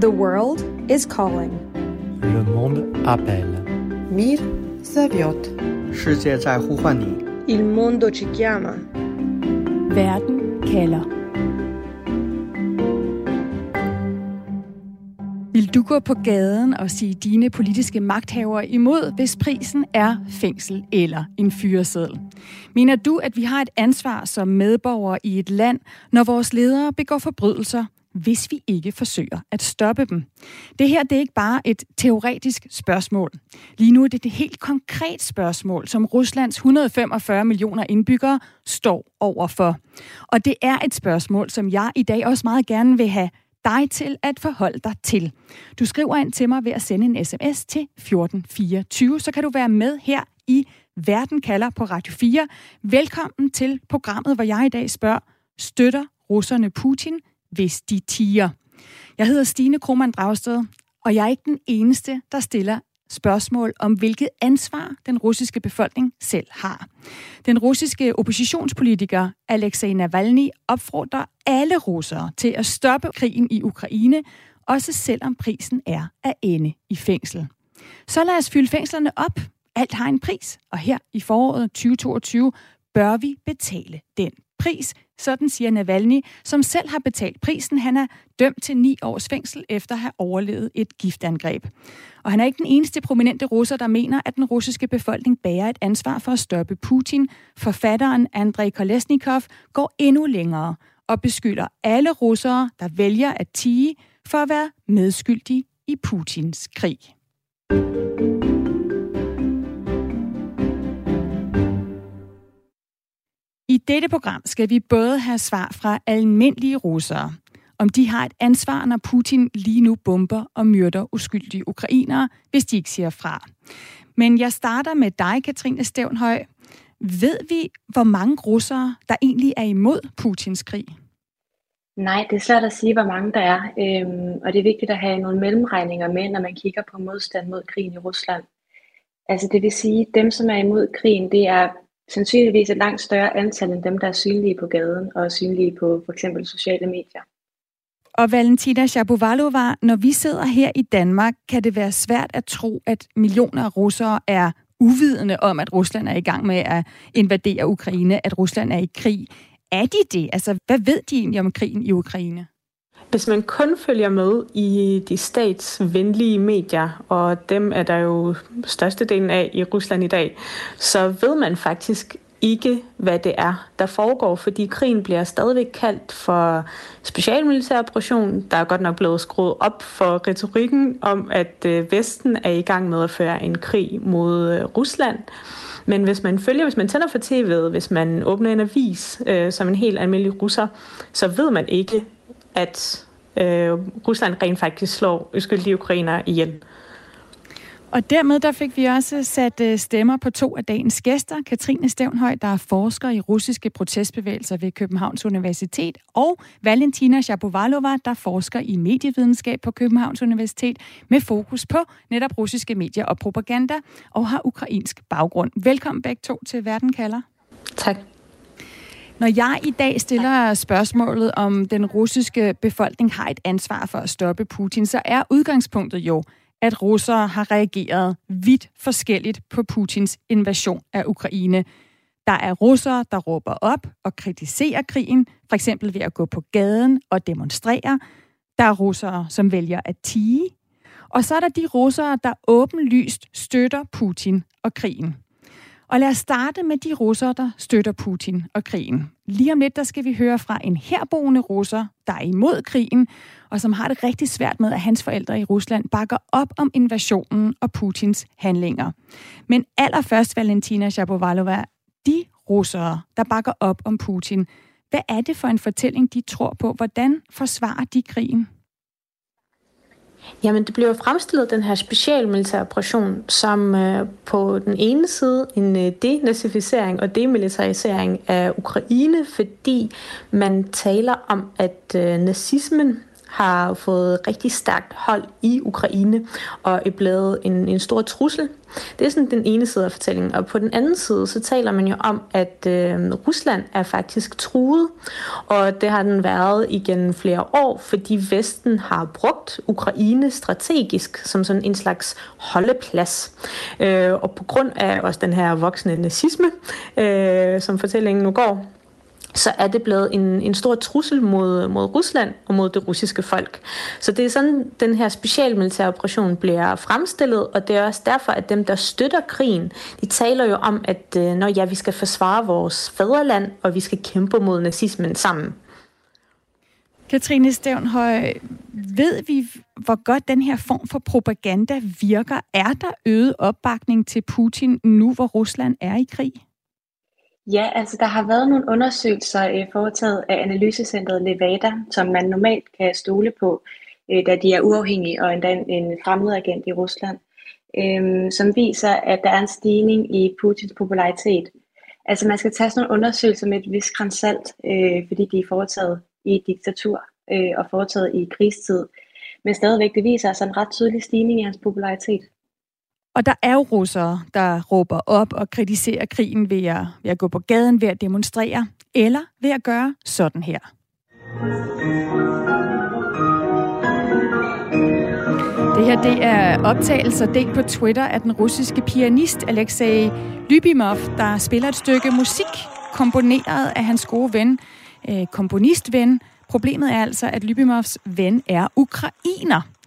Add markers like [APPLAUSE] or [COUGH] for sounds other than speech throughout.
The world is calling. Le monde appelle. Mir zovет. 世界在呼唤你。Il mondo ci chiama. Verden kalder. Vil du gå på gaden og sige dine politiske magthavere imod, hvis prisen er fængsel eller en fyreseddel? Mener du, at vi har et ansvar som medborgere i et land, når vores ledere begår forbrydelser – hvis vi ikke forsøger at stoppe dem? Det her det er ikke bare et teoretisk spørgsmål. Lige nu er det et helt konkret spørgsmål, som Ruslands 145 millioner indbyggere står overfor. Og det er et spørgsmål, som jeg i dag også meget gerne vil have dig til at forholde dig til. Du skriver ind til mig ved at sende en sms til 1424, så kan du være med her i Verden kalder på Radio 4. Velkommen til programmet, hvor jeg i dag spørger, støtter russerne Putin, hvis de tiger? Jeg hedder Stine Krohmann Dragsted, og jeg er ikke den eneste, der stiller spørgsmål om, hvilket ansvar den russiske befolkning selv har. Den russiske oppositionspolitiker Alexei Navalny opfordrer alle russere til at stoppe krigen i Ukraine, også selvom prisen er at ende i fængsel. Så lad os fylde fængslerne op. Alt har en pris, og her i foråret 2022 bør vi betale den pris, sådan siger Navalny, som selv har betalt prisen. Han er dømt til ni års fængsel efter at have overlevet et giftangreb. Og han er ikke den eneste prominente russer, der mener, at den russiske befolkning bærer et ansvar for at stoppe Putin. Forfatteren Andrei Kolesnikov går endnu længere og beskylder alle russere, der vælger at tige, for at være medskyldige i Putins krig. Dette program skal vi både have svar fra almindelige russere, om de har et ansvar, når Putin lige nu bomber og myrder uskyldige ukrainere, hvis de ikke siger fra. Men jeg starter med dig, Katrine Stævnhøj. Ved vi, hvor mange russere, der egentlig er imod Putins krig? Nej, det er svært at sige, hvor mange der er. Øhm, og det er vigtigt at have nogle mellemregninger med, når man kigger på modstand mod krigen i Rusland. Altså det vil sige, at dem, som er imod krigen, det er sandsynligvis et langt større antal end dem, der er synlige på gaden og synlige på for eksempel sociale medier. Og Valentina Shapovalova, når vi sidder her i Danmark, kan det være svært at tro, at millioner af russere er uvidende om, at Rusland er i gang med at invadere Ukraine, at Rusland er i krig. Er de det? Altså, hvad ved de egentlig om krigen i Ukraine? Hvis man kun følger med i de statsvenlige medier, og dem er der jo størstedelen af i Rusland i dag, så ved man faktisk ikke, hvad det er, der foregår, fordi krigen bliver stadigvæk kaldt for specialmilitær operation. Der er godt nok blevet skruet op for retorikken om, at øh, Vesten er i gang med at føre en krig mod øh, Rusland. Men hvis man følger, hvis man tænder for tv'et, hvis man åbner en avis øh, som en helt almindelig russer, så ved man ikke, at øh, Rusland rent faktisk slår uskyldige ukrainer ihjel. Og dermed der fik vi også sat stemmer på to af dagens gæster. Katrine Stævnhøj, der er forsker i russiske protestbevægelser ved Københavns Universitet, og Valentina Shapovalova, der forsker i medievidenskab på Københavns Universitet med fokus på netop russiske medier og propaganda, og har ukrainsk baggrund. Velkommen begge to til Verden kalder. Tak. Når jeg i dag stiller spørgsmålet, om den russiske befolkning har et ansvar for at stoppe Putin, så er udgangspunktet jo, at russere har reageret vidt forskelligt på Putins invasion af Ukraine. Der er russere, der råber op og kritiserer krigen, for eksempel ved at gå på gaden og demonstrere. Der er russere, som vælger at tige. Og så er der de russere, der åbenlyst støtter Putin og krigen. Og lad os starte med de russere, der støtter Putin og krigen. Lige om lidt, der skal vi høre fra en herboende russer, der er imod krigen, og som har det rigtig svært med, at hans forældre i Rusland bakker op om invasionen og Putins handlinger. Men allerførst, Valentina Shapovalova, de russere, der bakker op om Putin, hvad er det for en fortælling, de tror på? Hvordan forsvarer de krigen? Jamen, det bliver fremstillet den her specialmilitære operation som øh, på den ene side en øh, denazificering og demilitarisering af Ukraine, fordi man taler om, at øh, nazismen har fået rigtig stærkt hold i Ukraine og er blevet en, en stor trussel. Det er sådan den ene side af fortællingen. Og på den anden side, så taler man jo om, at øh, Rusland er faktisk truet. Og det har den været igen flere år, fordi Vesten har brugt Ukraine strategisk som sådan en slags holdeplads. Øh, og på grund af også den her voksende nazisme, øh, som fortællingen nu går, så er det blevet en, en stor trussel mod, mod Rusland og mod det russiske folk. Så det er sådan, den her specialmilitære operation bliver fremstillet, og det er også derfor, at dem, der støtter krigen, de taler jo om, at øh, når ja, vi skal forsvare vores fædreland, og vi skal kæmpe mod nazismen sammen. Katrine Stævnhøj, ved vi, hvor godt den her form for propaganda virker? Er der øget opbakning til Putin nu, hvor Rusland er i krig? Ja, altså der har været nogle undersøgelser øh, foretaget af analysecentret Levada, som man normalt kan stole på, øh, da de er uafhængige og endda en, en fremmed agent i Rusland, øh, som viser, at der er en stigning i Putins popularitet. Altså man skal tage sådan nogle undersøgelser med et vis salt, øh, fordi de er foretaget i diktatur øh, og foretaget i krigstid. Men stadigvæk, det viser altså en ret tydelig stigning i hans popularitet. Og der er jo russere, der råber op og kritiserer krigen ved at, ved at gå på gaden, ved at demonstrere, eller ved at gøre sådan her. Det her det er optagelser delt på Twitter af den russiske pianist Alexei Lybimov, der spiller et stykke musik, komponeret af hans gode ven, øh, komponistven. Problemet er altså, at Lybimovs ven er ukrainer.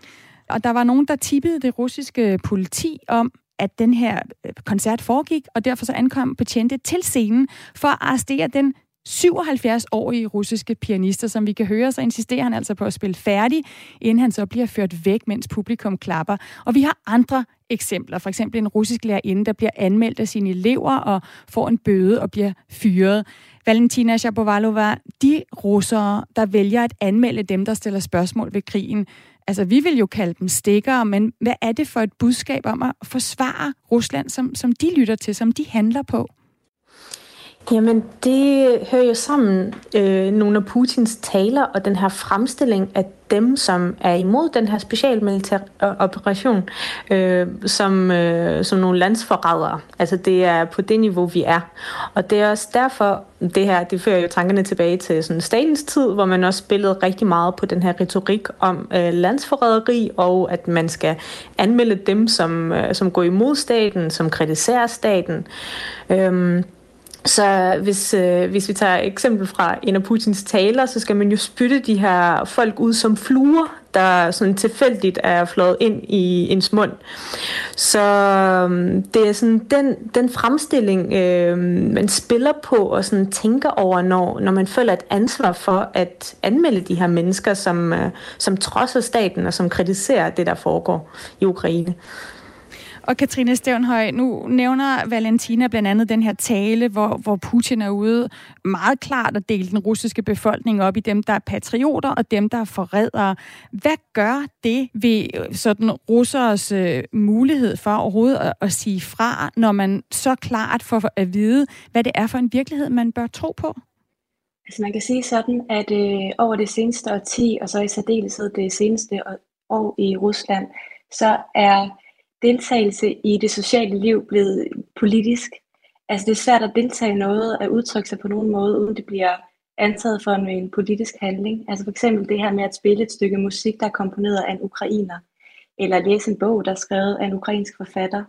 Og der var nogen, der tippede det russiske politi om, at den her øh, koncert foregik, og derfor så ankom betjente til scenen for at arrestere den 77-årige russiske pianister, som vi kan høre, så insisterer han altså på at spille færdig, inden han så bliver ført væk, mens publikum klapper. Og vi har andre eksempler. For eksempel en russisk lærerinde, der bliver anmeldt af sine elever og får en bøde og bliver fyret. Valentina Shapovalova, de russere, der vælger at anmelde dem, der stiller spørgsmål ved krigen, Altså, vi vil jo kalde dem stikkere, men hvad er det for et budskab om at forsvare Rusland, som, som de lytter til, som de handler på? Jamen, det hører jo sammen øh, nogle af Putins taler og den her fremstilling af dem, som er imod den her specialmilitær operation, øh, som, øh, som nogle landsforrædere. Altså, det er på det niveau, vi er. Og det er også derfor, det her, det fører jo tankerne tilbage til sådan Stalins tid, hvor man også spillede rigtig meget på den her retorik om øh, landsforræderi, og at man skal anmelde dem, som, øh, som går imod staten, som kritiserer staten. Øh, så hvis, øh, hvis vi tager eksempel fra en af Putins taler, så skal man jo spytte de her folk ud som fluer, der sådan tilfældigt er flået ind i ens mund. Så øhm, det er sådan den, den fremstilling, øh, man spiller på og sådan tænker over, når, når man føler et ansvar for at anmelde de her mennesker, som, øh, som trodser staten og som kritiserer det, der foregår i Ukraine. Og Katrine Stævnhøj, nu nævner Valentina blandt andet den her tale, hvor, hvor Putin er ude meget klart at dele den russiske befolkning op i dem, der er patrioter og dem, der er forrædere. Hvad gør det ved øh, sådan russers øh, mulighed for overhovedet at, at sige fra, når man så klart får at vide, hvad det er for en virkelighed, man bør tro på? Altså man kan sige sådan, at øh, over det seneste årti, og så i særdeleshed det seneste år i Rusland, så er deltagelse i det sociale liv blevet politisk. Altså det er svært at deltage i noget, at udtrykke sig på nogen måde, uden det bliver antaget for en, en politisk handling. Altså for eksempel det her med at spille et stykke musik, der er komponeret af en ukrainer, eller læse en bog, der er skrevet af en ukrainsk forfatter,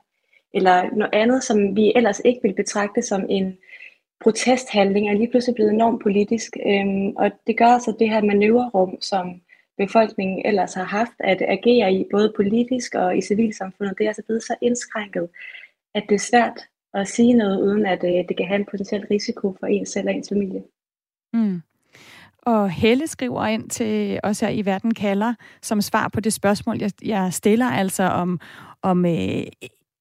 eller noget andet, som vi ellers ikke vil betragte som en protesthandling, er lige pludselig blevet enormt politisk. Øhm, og det gør altså det her manøvrerum, som befolkningen ellers har haft at agere i, både politisk og i civilsamfundet, det er altså blevet så indskrænket, at det er svært at sige noget, uden at øh, det kan have en potentiel risiko for en selv og ens familie. Mm. Og Helle skriver ind til os her i Verden kalder, som svar på det spørgsmål, jeg, jeg stiller, altså om, om øh,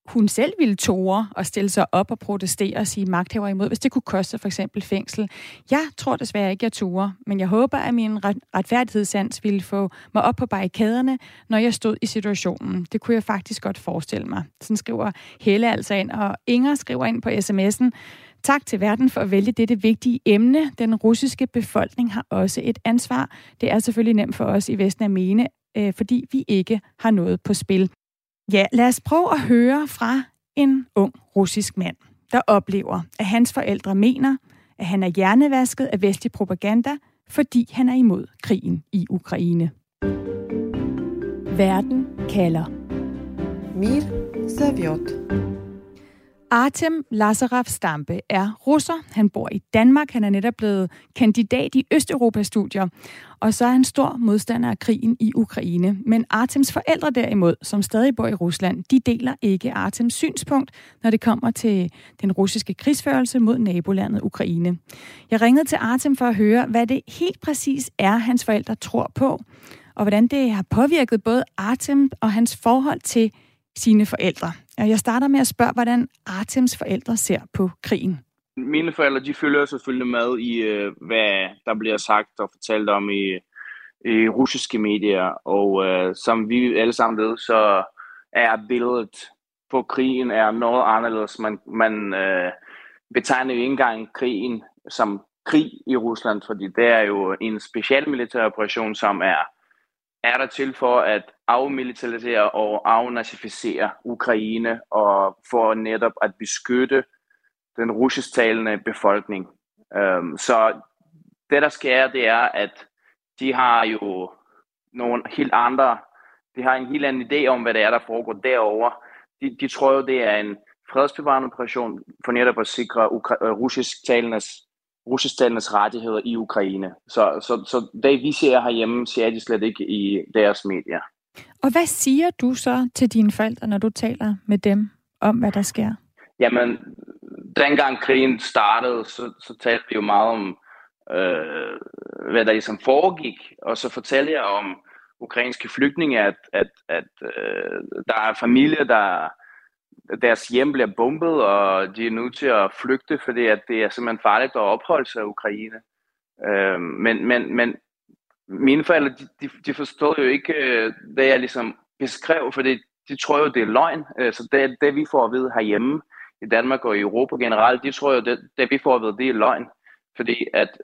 hun selv ville tåre og stille sig op og protestere og sige magthaver imod, hvis det kunne koste for eksempel fængsel. Jeg tror desværre ikke, jeg tårer, men jeg håber, at min retfærdighedssans ville få mig op på barrikaderne, når jeg stod i situationen. Det kunne jeg faktisk godt forestille mig. Sådan skriver Helle altså ind, og Inger skriver ind på sms'en, Tak til verden for at vælge dette vigtige emne. Den russiske befolkning har også et ansvar. Det er selvfølgelig nemt for os i Vesten at mene, øh, fordi vi ikke har noget på spil. Ja, lad os prøve at høre fra en ung russisk mand, der oplever, at hans forældre mener, at han er hjernevasket af vestlig propaganda, fordi han er imod krigen i Ukraine. Verden kalder. Mir Saviot. Artem Lazarev Stampe er russer. Han bor i Danmark. Han er netop blevet kandidat i Østeuropa-studier. Og så er han stor modstander af krigen i Ukraine. Men Artems forældre derimod, som stadig bor i Rusland, de deler ikke Artems synspunkt, når det kommer til den russiske krigsførelse mod nabolandet Ukraine. Jeg ringede til Artem for at høre, hvad det helt præcis er, hans forældre tror på, og hvordan det har påvirket både Artem og hans forhold til sine forældre. Øh, jeg starter med at spørge, hvordan Artems forældre ser på krigen. Mine forældre, de følger selvfølgelig med i, øh, hvad der bliver sagt og fortalt om i, i russiske medier. Og uh, som vi alle sammen ved, så er billedet på krigen er noget anderledes. Man, man uh, betegner jo ikke engang krigen som krig i Rusland, fordi det er jo en special militær operation, som er er der til for at afmilitarisere og afnazificere Ukraine og for netop at beskytte den russisktalende befolkning. Um, så det, der sker, det er, at de har jo nogle helt andre, de har en helt anden idé om, hvad det er, der foregår derovre. De, de tror jo, det er en fredsbevarende operation for netop at sikre ukra- øh, russisktalendes russisktalendes rettigheder i Ukraine. Så, så, så det vi ser herhjemme, ser de slet ikke i deres medier. Og hvad siger du så til dine forældre, når du taler med dem om, hvad der sker? Jamen, dengang krigen startede, så, så talte vi jo meget om, øh, hvad der ligesom foregik, og så fortalte jeg om ukrainske flygtninge, at, at, at øh, der er familier, der deres hjem bliver bombet, og de er nødt til at flygte, fordi at det er simpelthen farligt at opholde sig i Ukraine. Øh, men, men, men mine forældre, de, de, de forstod jo ikke, øh, hvad jeg ligesom beskrev, fordi de tror jo, det er løgn. Øh, så det, det, vi får at vide herhjemme, i Danmark og i Europa generelt, de tror jo, det, det vi får at vide, det er løgn. Fordi at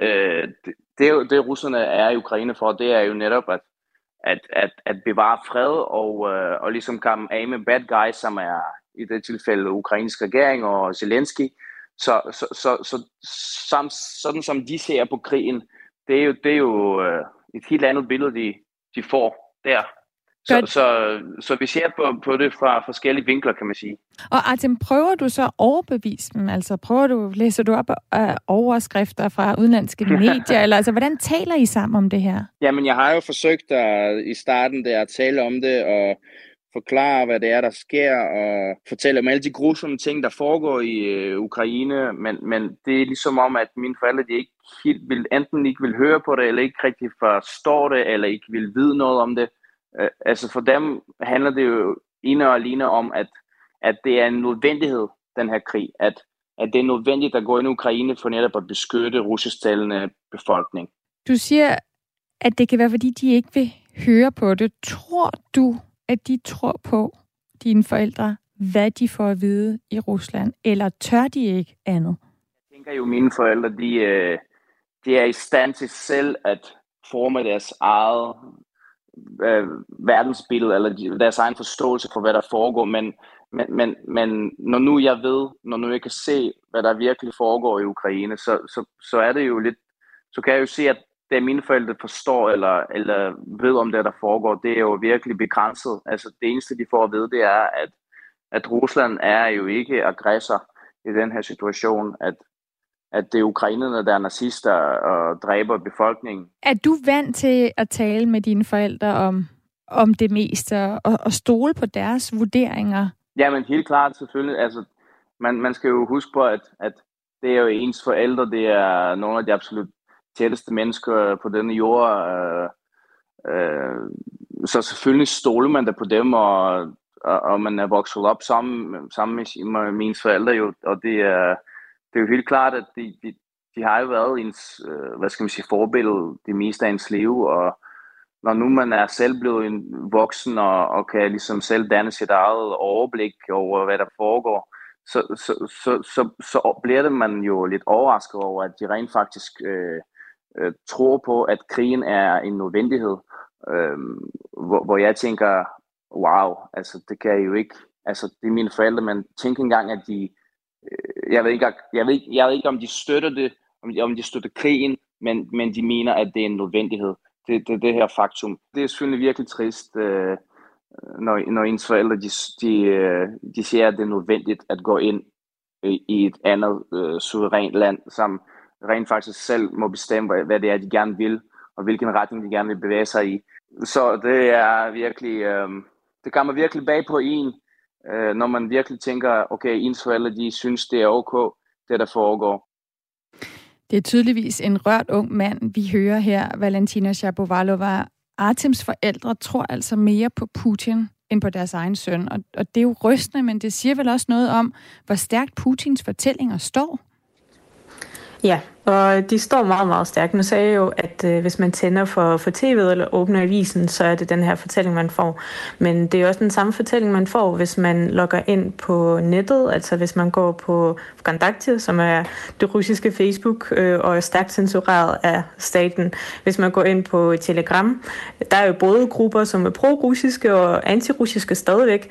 øh, det, det, det russerne er i Ukraine for, det er jo netop at at, at, at bevare fred og, øh, og ligesom komme af med bad guys, som er i det tilfælde ukrainsk regering og Zelensky. Så, så, så, så som, sådan som de ser på krigen, det er jo, det er jo øh, et helt andet billede, de, de får der. Så, så, så vi ser på, på det fra forskellige vinkler, kan man sige. Og Artem, prøver du så at overbevise dem? Altså prøver du, læser du op af overskrifter fra udenlandske [LAUGHS] medier? eller altså, hvordan taler I sammen om det her? Jamen, jeg har jo forsøgt at, i starten der at tale om det, og forklare, hvad det er, der sker, og fortælle om alle de grusomme ting, der foregår i øh, Ukraine, men, men det er ligesom om, at mine forældre, de ikke helt vil, enten ikke vil høre på det, eller ikke rigtig forstår det, eller ikke vil vide noget om det. Øh, altså for dem handler det jo ene og alene om, at, at det er en nødvendighed, den her krig. At, at det er nødvendigt at gå ind i Ukraine for netop at beskytte russisktalende befolkning. Du siger, at det kan være, fordi de ikke vil høre på det. Tror du, at de tror på dine forældre, hvad de får at vide i Rusland, eller tør de ikke andet? Jeg tænker jo, at mine forældre, de, øh, de er i stand til selv at forme deres eget øh, verdensbillede, eller deres egen forståelse for, hvad der foregår, men, men, men, men når nu jeg ved, når nu jeg kan se, hvad der virkelig foregår i Ukraine, så, så, så er det jo lidt, så kan jeg jo se, at det mine forældre forstår, eller, eller ved om det, der foregår, det er jo virkelig begrænset. Altså det eneste, de får at vide, det er, at, at Rusland er jo ikke aggressor i den her situation, at at det er ukrainerne, der er nazister og dræber befolkningen. Er du vant til at tale med dine forældre om, om det meste og, og stole på deres vurderinger? Ja, men helt klart selvfølgelig. Altså, man, man skal jo huske på, at, at det er jo ens forældre, det er nogle af de absolut tætteste mennesker på denne jord. Øh, øh, så selvfølgelig stoler man da på dem, og, og, og man er vokset op sammen, sammen med, med mine forældre, jo, og det er det er jo helt klart, at de, de, de har jo været ens, øh, hvad skal man sige, forbillede det meste af ens liv, og når nu man er selv blevet en voksen og, og kan ligesom selv danne sit eget overblik over, hvad der foregår, så, så, så, så, så bliver det man jo lidt overrasket over, at de rent faktisk øh, øh, tror på, at krigen er en nødvendighed. Øh, hvor, hvor jeg tænker, wow, altså det kan jo ikke, altså det er mine forældre, men tænk engang, at de, Øh, jeg ved ikke, jeg ved, jeg ved ikke om de støtter det, om de, om de støtter krigen, men, men de mener, at det er en nødvendighed. Det, det, det her faktum. Det er selvfølgelig virkelig trist, øh, når, når ens forældre de, de, øh, de siger, at det er nødvendigt at gå ind i et andet øh, suverænt land, som rent faktisk selv må bestemme, hvad det er, de gerne vil, og hvilken retning de gerne vil bevæge sig i. Så det er virkelig, øh, det kommer virkelig bag på en, øh, når man virkelig tænker, okay, ens forældre, de synes, det er ok, det der foregår. Det er tydeligvis en rørt ung mand, vi hører her, Valentina Shapovalova. Artems forældre tror altså mere på Putin end på deres egen søn. Og, og det er jo rystende, men det siger vel også noget om, hvor stærkt Putins fortællinger står. Ja, og øh, de står meget, meget stærkt. Nu sagde jeg jo, at øh, hvis man tænder for, for tv'et eller åbner avisen, så er det den her fortælling, man får. Men det er også den samme fortælling, man får, hvis man logger ind på nettet. Altså hvis man går på Vkondakte, som er det russiske Facebook, øh, og er stærkt censureret af staten. Hvis man går ind på Telegram, der er jo både grupper, som er pro-russiske og anti-russiske stadigvæk.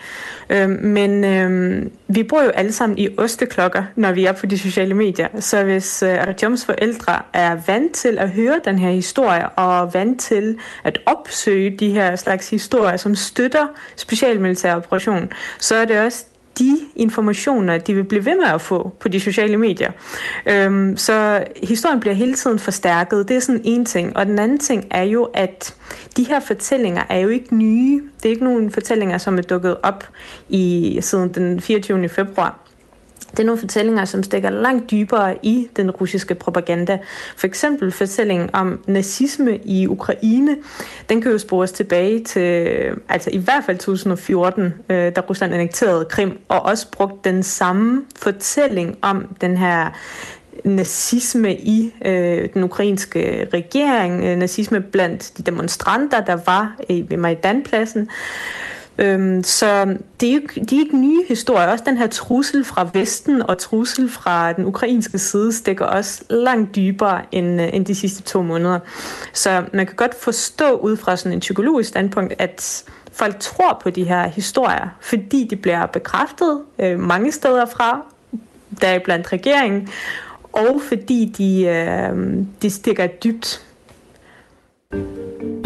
Øh, men øh, vi bor jo alle sammen i osteklokker, når vi er på de sociale medier. Så hvis øh, Artyoms forældre er vant til at høre den her historie, og vant til at opsøge de her slags historier, som støtter specialmilitær operation, så er det også de informationer, de vil blive ved med at få på de sociale medier. Øhm, så historien bliver hele tiden forstærket. Det er sådan en ting. Og den anden ting er jo, at de her fortællinger er jo ikke nye. Det er ikke nogen fortællinger, som er dukket op i siden den 24. februar. Det er nogle fortællinger, som stikker langt dybere i den russiske propaganda. For eksempel fortællingen om nazisme i Ukraine, den kan jo spores tilbage til, altså i hvert fald 2014, øh, da Rusland annekterede Krim, og også brugt den samme fortælling om den her nazisme i øh, den ukrainske regering, øh, nazisme blandt de demonstranter, der var i, ved Majdanpladsen. Øhm, så det er, jo, de er ikke nye historier. Også den her trussel fra Vesten og trussel fra den ukrainske side stikker også langt dybere end, øh, end de sidste to måneder. Så man kan godt forstå ud fra sådan en psykologisk standpunkt, at folk tror på de her historier, fordi de bliver bekræftet øh, mange steder fra, der er blandt regeringen, og fordi de, øh, de stikker dybt.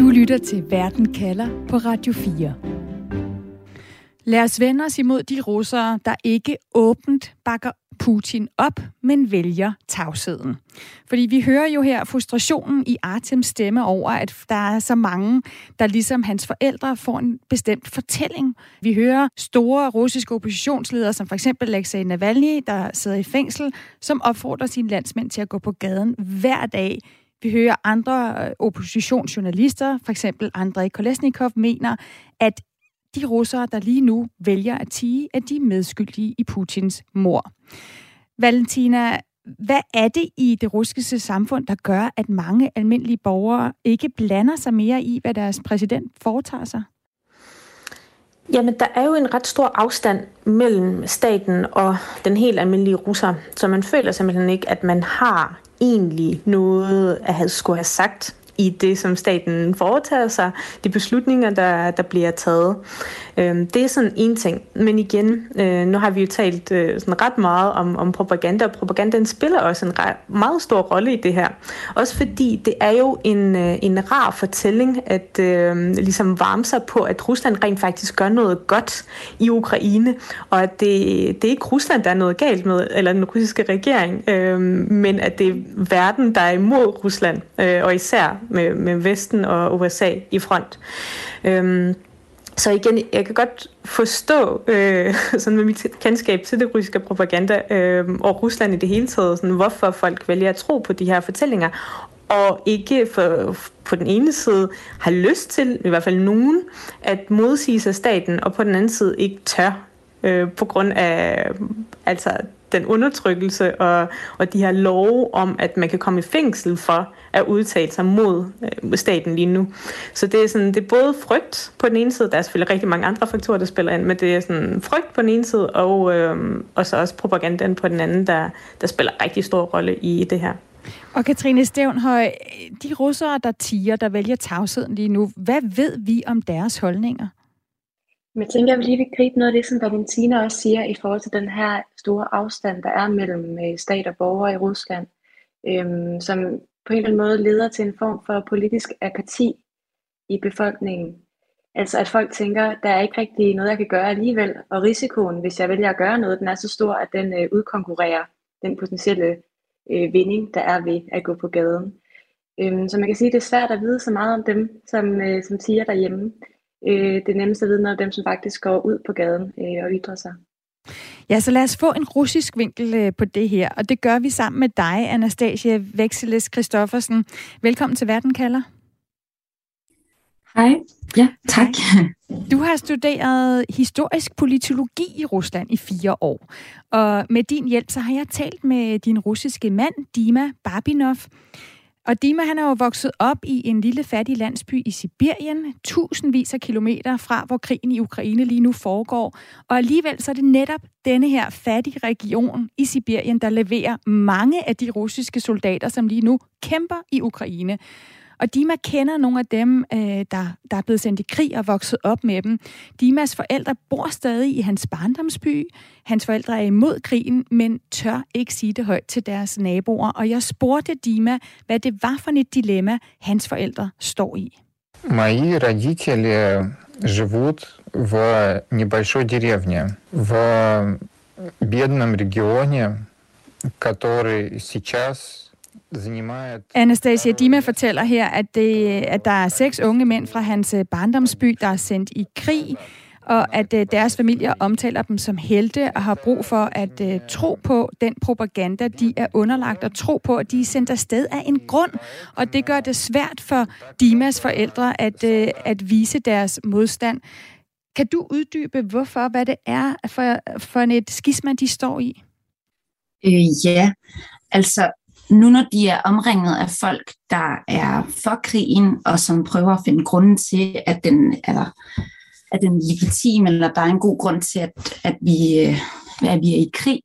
Du lytter til Verden kalder på Radio 4. Lad os vende os imod de russere, der ikke åbent bakker Putin op, men vælger tavsheden. Fordi vi hører jo her frustrationen i Artems stemme over, at der er så mange, der ligesom hans forældre får en bestemt fortælling. Vi hører store russiske oppositionsledere, som for eksempel Alexei Navalny, der sidder i fængsel, som opfordrer sine landsmænd til at gå på gaden hver dag. Vi hører andre øh, oppositionsjournalister, for eksempel Andrei Kolesnikov, mener, at de russere, der lige nu vælger at tige, at de er medskyldige i Putins mor. Valentina, hvad er det i det russiske samfund, der gør, at mange almindelige borgere ikke blander sig mere i, hvad deres præsident foretager sig? Jamen, der er jo en ret stor afstand mellem staten og den helt almindelige russer, så man føler simpelthen ikke, at man har egentlig noget at have, skulle have sagt i det, som staten foretager sig, de beslutninger, der, der bliver taget. Øh, det er sådan en ting. Men igen, øh, nu har vi jo talt øh, sådan ret meget om, om propaganda, og propagandaen spiller også en ret, meget stor rolle i det her. Også fordi det er jo en, øh, en rar fortælling at øh, ligesom varme sig på, at Rusland rent faktisk gør noget godt i Ukraine, og at det, det er ikke Rusland, der er noget galt med, eller den russiske regering, øh, men at det er verden, der er imod Rusland, øh, og især med, med Vesten og USA i front. Øhm, så igen, jeg kan godt forstå, øh, [LAUGHS] sådan med mit kendskab til det russiske propaganda øh, og Rusland i det hele taget, sådan, hvorfor folk vælger at tro på de her fortællinger, og ikke for, på den ene side har lyst til, i hvert fald nogen, at modsige sig staten, og på den anden side ikke tør, øh, på grund af altså, den undertrykkelse og, og de her love om, at man kan komme i fængsel for at udtale sig mod øh, staten lige nu. Så det er, sådan, det er både frygt på den ene side, der er selvfølgelig rigtig mange andre faktorer, der spiller ind, men det er sådan frygt på den ene side, og, øh, og så også propagandaen på den anden, der, der spiller rigtig stor rolle i det her. Og Katrine Stævnhøj, de russere, der tiger, der vælger tavsheden lige nu, hvad ved vi om deres holdninger? Men jeg tænker, jeg vil lige vil gribe noget af det, som Valentina også siger i forhold til den her store afstand, der er mellem øh, stat og borgere i Rusland, øhm, som på en eller anden måde leder til en form for politisk apati i befolkningen. Altså at folk tænker, der er ikke rigtig noget, jeg kan gøre alligevel, og risikoen, hvis jeg vælger at gøre noget, den er så stor, at den øh, udkonkurrerer den potentielle øh, vinding, der er ved at gå på gaden. Øhm, så man kan sige, at det er svært at vide så meget om dem, som, øh, som siger derhjemme. Øh, det er nemmest at vide noget om dem, som faktisk går ud på gaden øh, og ytrer sig. Ja, så lad os få en russisk vinkel øh, på det her, og det gør vi sammen med dig, Anastasia Vexeles Christoffersen. Velkommen til Verden kalder. Hej. Ja, tak. [LAUGHS] Du har studeret historisk politologi i Rusland i fire år, og med din hjælp så har jeg talt med din russiske mand, Dima Babinov. Og Dima han er jo vokset op i en lille fattig landsby i Sibirien, tusindvis af kilometer fra, hvor krigen i Ukraine lige nu foregår. Og alligevel så er det netop denne her fattige region i Sibirien, der leverer mange af de russiske soldater, som lige nu kæmper i Ukraine. Og Dima kender nogle af dem, øh, der, der er blevet sendt i krig og vokset op med dem. Dimas forældre bor stadig i hans barndomsby. Hans forældre er imod krigen, men tør ikke sige det højt til deres naboer. Og jeg spurgte Dima, hvad det var for et dilemma, hans forældre står i. Мои родители живут в небольшой деревне, в бедном регионе, который сейчас Anastasia Dima fortæller her, at, det, at der er seks unge mænd fra hans øh, barndomsby, der er sendt i krig, og at uh, deres familier omtaler dem som helte og har brug for at uh, tro på den propaganda, de er underlagt, og tro på, at de er sendt afsted af en grund. Og det gør det svært for Dimas forældre at, uh, at vise deres modstand. Kan du uddybe, hvorfor, hvad det er for, for et skisma, de står i? Øh, ja, altså nu når de er omringet af folk, der er for krigen, og som prøver at finde grunden til, at den er, at den er legitim, eller der er en god grund til, at, at, vi, øh, at vi er i krig,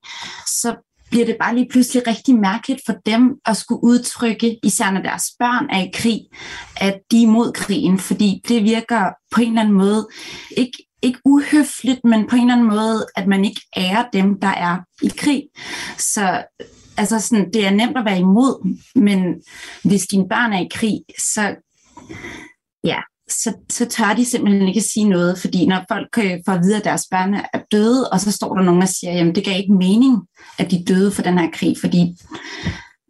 så bliver det bare lige pludselig rigtig mærkeligt for dem at skulle udtrykke, især når deres børn er i krig, at de er imod krigen, fordi det virker på en eller anden måde ikke ikke uhøfligt, men på en eller anden måde, at man ikke ærer dem, der er i krig. Så altså sådan, det er nemt at være imod, men hvis dine børn er i krig, så, ja, så, så tør de simpelthen ikke sige noget, fordi når folk øh, får at vide, at deres børn er døde, og så står der nogen og siger, jamen det gav ikke mening, at de døde for den her krig, fordi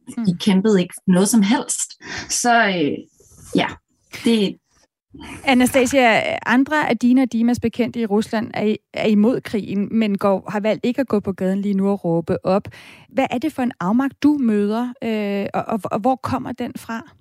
de hmm. kæmpede ikke noget som helst. Så øh, ja, det, Anastasia, andre af dine og Dimas bekendte i Rusland er, er imod krigen, men går, har valgt ikke at gå på gaden lige nu og råbe op. Hvad er det for en afmagt, du møder, øh, og, og, og hvor kommer den fra?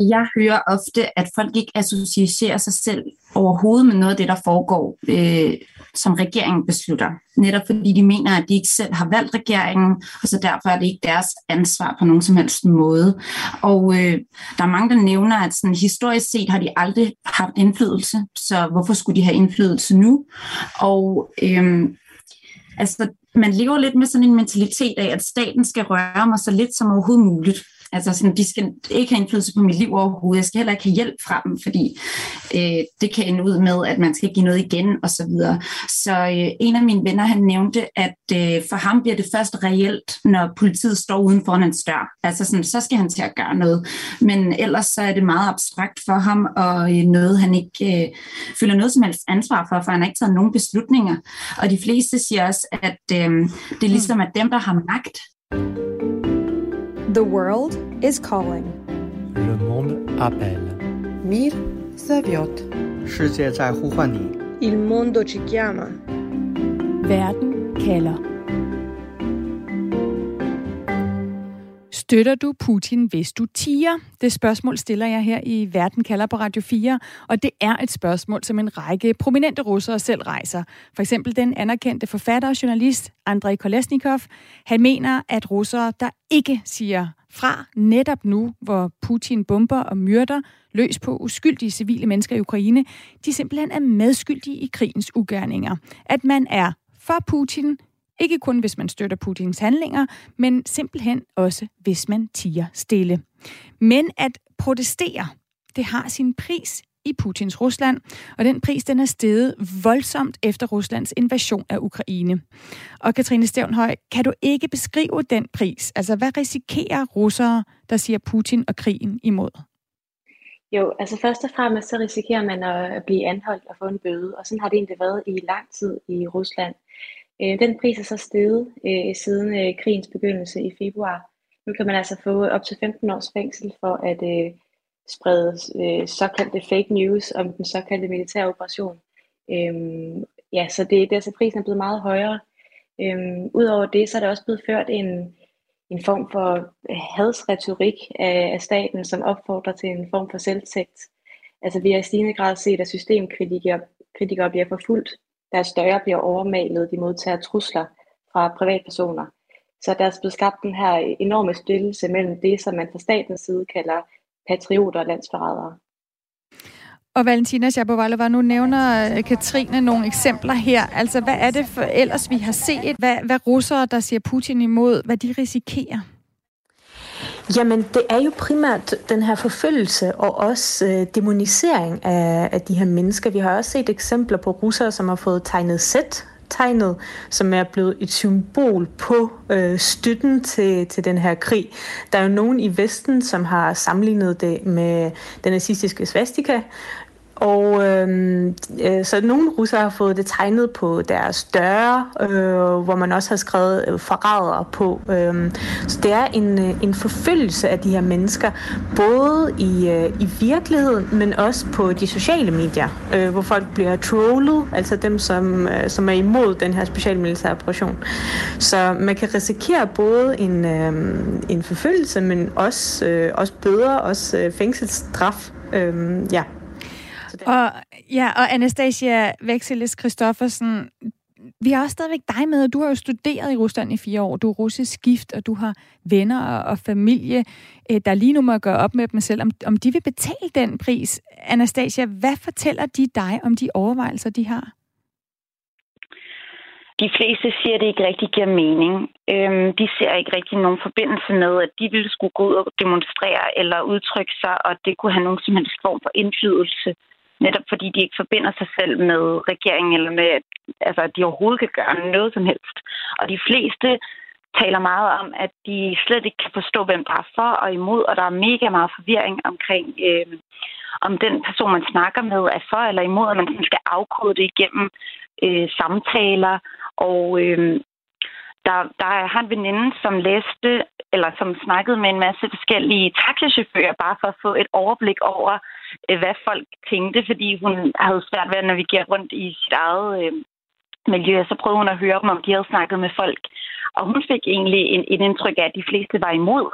Jeg hører ofte, at folk ikke associerer sig selv overhovedet med noget af det, der foregår, øh, som regeringen beslutter. Netop fordi de mener, at de ikke selv har valgt regeringen, og så derfor er det ikke deres ansvar på nogen som helst måde. Og øh, der er mange, der nævner, at sådan, historisk set har de aldrig haft indflydelse, så hvorfor skulle de have indflydelse nu? Og øh, altså, man lever lidt med sådan en mentalitet af, at staten skal røre mig så lidt som overhovedet muligt. Altså sådan, de skal ikke have indflydelse på mit liv overhovedet. Jeg skal heller ikke have hjælp fra dem, fordi øh, det kan ende ud med, at man skal give noget igen og så videre. Så øh, en af mine venner, han nævnte, at øh, for ham bliver det først reelt, når politiet står uden for hans dør. Altså sådan, så skal han til at gøre noget. Men ellers så er det meget abstrakt for ham, og øh, noget han ikke øh, føler noget som helst ansvar for, for han har ikke taget nogen beslutninger. Og de fleste siger også, at øh, det er ligesom, at dem, der har magt, The world is calling. Le monde appelle. Мир зовет. 世界在呼唤你。 Il mondo ci chiama. Verden kalder. Støtter du Putin, hvis du tiger? Det spørgsmål stiller jeg her i Verden kalder på Radio 4, og det er et spørgsmål, som en række prominente russere selv rejser. For eksempel den anerkendte forfatter og journalist Andrei Kolesnikov. Han mener, at russere, der ikke siger fra netop nu, hvor Putin bomber og myrder løs på uskyldige civile mennesker i Ukraine, de simpelthen er medskyldige i krigens ugerninger. At man er for Putin, ikke kun hvis man støtter Putins handlinger, men simpelthen også hvis man tiger stille. Men at protestere, det har sin pris i Putins Rusland, og den pris den er steget voldsomt efter Ruslands invasion af Ukraine. Og Katrine Stævnhøj, kan du ikke beskrive den pris? Altså, hvad risikerer russere, der siger Putin og krigen imod? Jo, altså først og fremmest så risikerer man at blive anholdt og få en bøde, og sådan har det egentlig været i lang tid i Rusland. Øh, den pris er så steget øh, siden øh, krigens begyndelse i februar. Nu kan man altså få op til 15 års fængsel for at øh, sprede øh, såkaldte fake news om den såkaldte militære operation. Øhm, ja, så det, det er altså prisen er blevet meget højere. Øhm, Udover det, så er der også blevet ført en, en form for øh, hadsretorik af, af staten, som opfordrer til en form for selvtægt. Altså vi har i stigende grad set, at systemkritikere kritikere bliver forfulgt deres døre bliver overmalet, de modtager trusler fra privatpersoner. Så der er blevet skabt den her enorme stillelse mellem det, som man fra statens side kalder patrioter og landsforrædere. Og Valentina Shapovalova, nu nævner øh, Katrine nogle eksempler her. Altså, hvad er det for ellers, vi har set? Hvad, hvad russere, der siger Putin imod, hvad de risikerer? Jamen, det er jo primært den her forfølgelse og også øh, demonisering af, af de her mennesker. Vi har også set eksempler på russere, som har fået tegnet sæt tegnet, som er blevet et symbol på øh, støtten til, til den her krig. Der er jo nogen i Vesten, som har sammenlignet det med den nazistiske svastika, og øh, øh, så nogle russere har fået det tegnet på deres døre, øh, hvor man også har skrevet øh, forræder på. Øh, så det er en, øh, en forfølgelse af de her mennesker, både i, øh, i virkeligheden, men også på de sociale medier, øh, hvor folk bliver trollet, altså dem, som, øh, som er imod den her specialmilitære operation. Så man kan risikere både en, øh, en forfølgelse, men også, øh, også bøder, også øh, fængselsstraf. Øh, ja. Og, ja, og Anastasia Vexelis Christoffersen, vi har også stadigvæk dig med, og du har jo studeret i Rusland i fire år. Du er russisk gift, og du har venner og, og familie, øh, der lige nu må gøre op med dem selv, om, om de vil betale den pris. Anastasia, hvad fortæller de dig om de overvejelser, de har? De fleste siger, at det ikke rigtig giver mening. Øhm, de ser ikke rigtig nogen forbindelse med, at de ville skulle gå ud og demonstrere eller udtrykke sig, og det kunne have nogen som helst form for indflydelse Netop fordi de ikke forbinder sig selv med regeringen, eller med, altså, at de overhovedet kan gøre noget som helst. Og de fleste taler meget om, at de slet ikke kan forstå, hvem der er for og imod, og der er mega meget forvirring omkring, øh, om den person, man snakker med, er for eller imod, og man skal afkode det igennem øh, samtaler. Og øh, der, der har en veninde, som læste, eller som snakkede med en masse forskellige taxichauffører, bare for at få et overblik over, Øh, hvad folk tænkte, fordi hun havde svært ved at navigere rundt i sit eget øh, miljø. Så prøvede hun at høre dem, om de havde snakket med folk. Og hun fik egentlig en, et indtryk af, at de fleste var imod.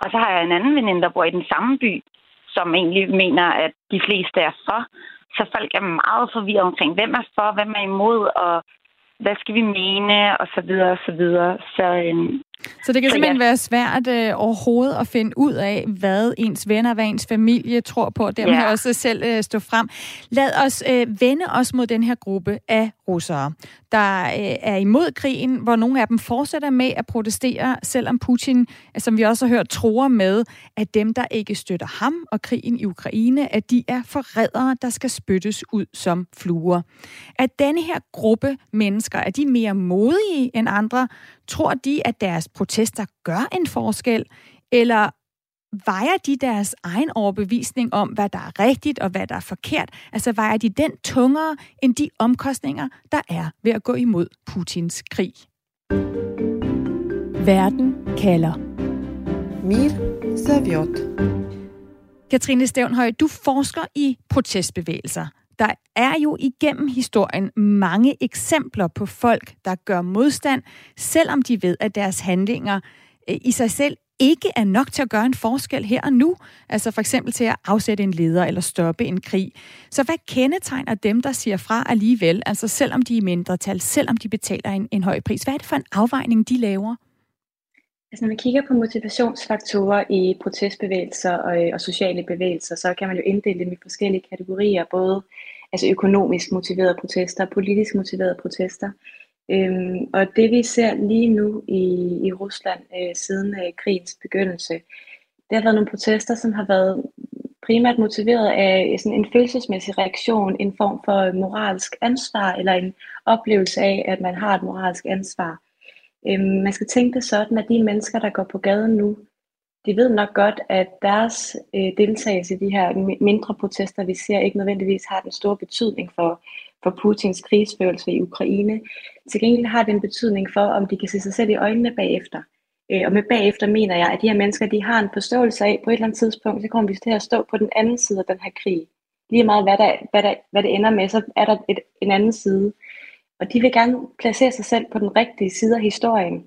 Og så har jeg en anden veninde, der bor i den samme by, som egentlig mener, at de fleste er for. Så folk er meget forvirret omkring, hvem er for, hvem er imod, og hvad skal vi mene, og så videre, og så videre. Så, øhm, så det kan så simpelthen ja. være svært øh, overhovedet at finde ud af, hvad ens venner, hvad ens familie tror på, og dermed ja. også selv øh, stå frem. Lad os øh, vende os mod den her gruppe af russere, der øh, er imod krigen, hvor nogle af dem fortsætter med at protestere, selvom Putin, som vi også har hørt, tror med, at dem, der ikke støtter ham og krigen i Ukraine, at de er forrædere, der skal spyttes ud som fluer. At denne her gruppe mennesker, er de mere modige end andre? Tror de, at deres protester gør en forskel, eller vejer de deres egen overbevisning om, hvad der er rigtigt og hvad der er forkert? Altså vejer de den tungere end de omkostninger, der er ved at gå imod Putins krig? Verden kalder. Mir Saviot. Katrine Stævnhøj, du forsker i protestbevægelser. Der er jo igennem historien mange eksempler på folk, der gør modstand, selvom de ved, at deres handlinger øh, i sig selv ikke er nok til at gøre en forskel her og nu. Altså for eksempel til at afsætte en leder eller stoppe en krig. Så hvad kendetegner dem, der siger fra alligevel, altså selvom de er mindretal, selvom de betaler en, en høj pris? Hvad er det for en afvejning, de laver? Altså når man kigger på motivationsfaktorer i protestbevægelser og, øh, og sociale bevægelser, så kan man jo inddele dem i forskellige kategorier, både altså økonomisk motiverede protester og politisk motiverede protester. Øhm, og det vi ser lige nu i, i Rusland øh, siden øh, krigens begyndelse, det har været nogle protester, som har været primært motiveret af øh, sådan en følelsesmæssig reaktion, en form for moralsk ansvar, eller en oplevelse af, at man har et moralsk ansvar. Øhm, man skal tænke det sådan, at de mennesker, der går på gaden nu, de ved nok godt, at deres øh, deltagelse i de her mindre protester, vi ser, ikke nødvendigvis har den store betydning for, for Putins krigsførelse i Ukraine. Til gengæld har det en betydning for, om de kan se sig selv i øjnene bagefter. Øh, og med bagefter mener jeg, at de her mennesker, de har en forståelse af, på et eller andet tidspunkt, så kommer vi til at stå på den anden side af den her krig. Lige meget hvad, der, hvad, der, hvad det ender med, så er der et, en anden side. Og de vil gerne placere sig selv på den rigtige side af historien.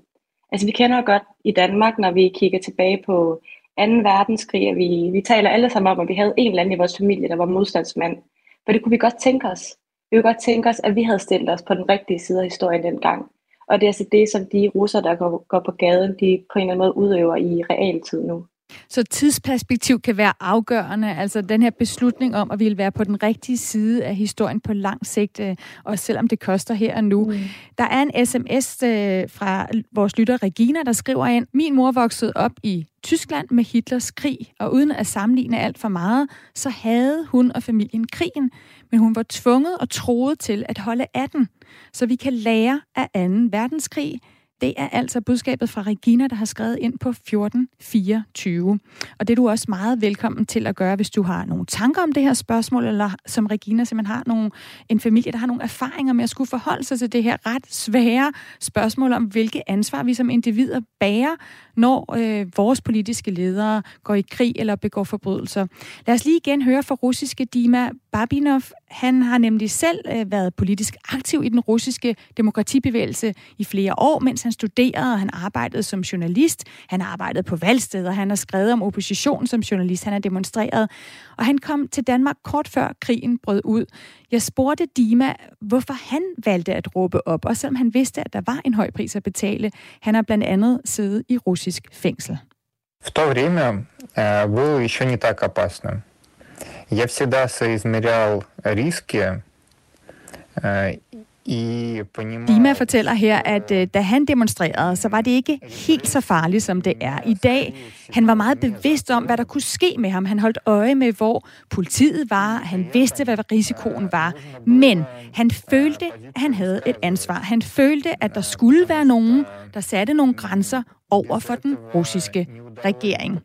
Altså vi kender godt i Danmark, når vi kigger tilbage på 2. verdenskrig, at vi, vi taler alle sammen om, at vi havde en eller anden i vores familie, der var modstandsmand. For det kunne vi godt tænke os. Vi kunne godt tænke os, at vi havde stillet os på den rigtige side af historien dengang. Og det er altså det, som de russer, der går, går på gaden, de på en eller anden måde udøver i realtid nu. Så tidsperspektiv kan være afgørende, altså den her beslutning om, at vi vil være på den rigtige side af historien på lang sigt, øh, og selvom det koster her og nu. Mm. Der er en sms øh, fra vores lytter Regina, der skriver ind, min mor voksede op i Tyskland med Hitlers krig, og uden at sammenligne alt for meget, så havde hun og familien krigen, men hun var tvunget og troet til at holde af den, så vi kan lære af 2. verdenskrig, det er altså budskabet fra Regina, der har skrevet ind på 1424. Og det er du også meget velkommen til at gøre, hvis du har nogle tanker om det her spørgsmål, eller som Regina simpelthen har nogle, en familie, der har nogle erfaringer med at skulle forholde sig til det her ret svære spørgsmål om, hvilke ansvar vi som individer bærer, når øh, vores politiske ledere går i krig eller begår forbrydelser. Lad os lige igen høre fra russiske Dima Babinov. Han har nemlig selv øh, været politisk aktiv i den russiske demokratibevægelse i flere år, mens han studerede, og han arbejdede som journalist. Han har arbejdet på valgsteder, han har skrevet om opposition som journalist, han har demonstreret. Og han kom til Danmark kort før krigen brød ud. Jeg spurgte Dima, hvorfor han valgte at råbe op, og selvom han vidste, at der var en høj pris at betale. Han har blandt andet siddet i russisk fængsel. В то время э, было еще не так опасно. Я всегда соизмерял риски э, Dima fortæller her, at øh, da han demonstrerede, så var det ikke helt så farligt, som det er i dag. Han var meget bevidst om, hvad der kunne ske med ham. Han holdt øje med, hvor politiet var. Han vidste, hvad risikoen var. Men han følte, at han havde et ansvar. Han følte, at der skulle være nogen, der satte nogle grænser over for den russiske regering.